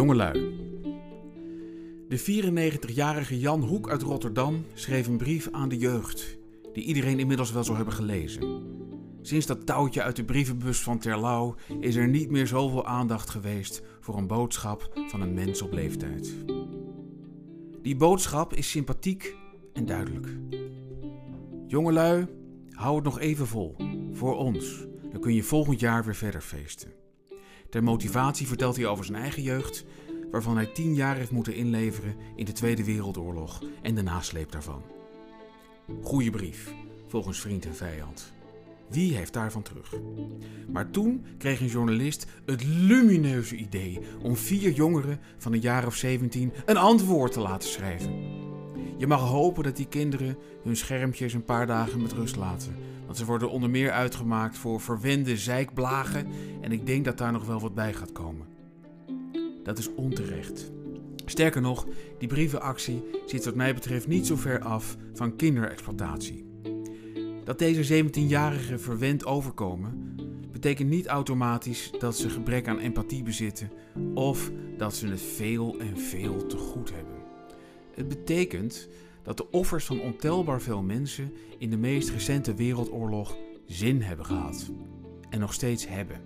Jongelui. De 94-jarige Jan Hoek uit Rotterdam schreef een brief aan de jeugd, die iedereen inmiddels wel zou hebben gelezen. Sinds dat touwtje uit de brievenbus van Terlouw is er niet meer zoveel aandacht geweest voor een boodschap van een mens op leeftijd. Die boodschap is sympathiek en duidelijk. Jongelui, hou het nog even vol. Voor ons. Dan kun je volgend jaar weer verder feesten. Ter motivatie vertelt hij over zijn eigen jeugd, waarvan hij tien jaar heeft moeten inleveren in de Tweede Wereldoorlog en de nasleep daarvan. Goeie brief, volgens vriend en vijand. Wie heeft daarvan terug? Maar toen kreeg een journalist het lumineuze idee om vier jongeren van een jaar of 17 een antwoord te laten schrijven. Je mag hopen dat die kinderen hun schermpjes een paar dagen met rust laten. Want ze worden onder meer uitgemaakt voor verwende zeikblagen en ik denk dat daar nog wel wat bij gaat komen. Dat is onterecht. Sterker nog, die brievenactie zit wat mij betreft niet zo ver af van kinderexploitatie. Dat deze 17-jarigen verwend overkomen, betekent niet automatisch dat ze gebrek aan empathie bezitten of dat ze het veel en veel te goed hebben. Het betekent dat de offers van ontelbaar veel mensen in de meest recente wereldoorlog zin hebben gehad en nog steeds hebben.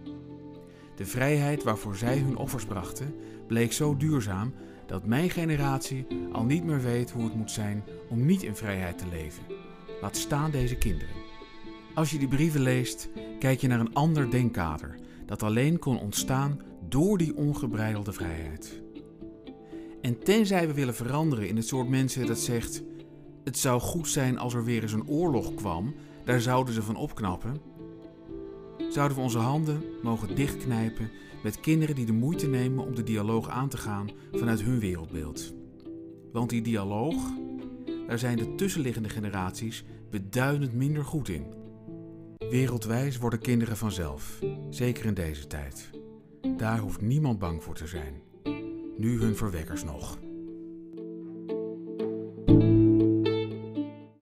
De vrijheid waarvoor zij hun offers brachten bleek zo duurzaam dat mijn generatie al niet meer weet hoe het moet zijn om niet in vrijheid te leven. Laat staan deze kinderen. Als je die brieven leest, kijk je naar een ander denkkader dat alleen kon ontstaan door die ongebreidelde vrijheid. En tenzij we willen veranderen in het soort mensen dat zegt: het zou goed zijn als er weer eens een oorlog kwam, daar zouden ze van opknappen, zouden we onze handen mogen dichtknijpen met kinderen die de moeite nemen om de dialoog aan te gaan vanuit hun wereldbeeld. Want die dialoog, daar zijn de tussenliggende generaties beduidend minder goed in. Wereldwijs worden kinderen vanzelf, zeker in deze tijd. Daar hoeft niemand bang voor te zijn. Nu hun verwekkers nog.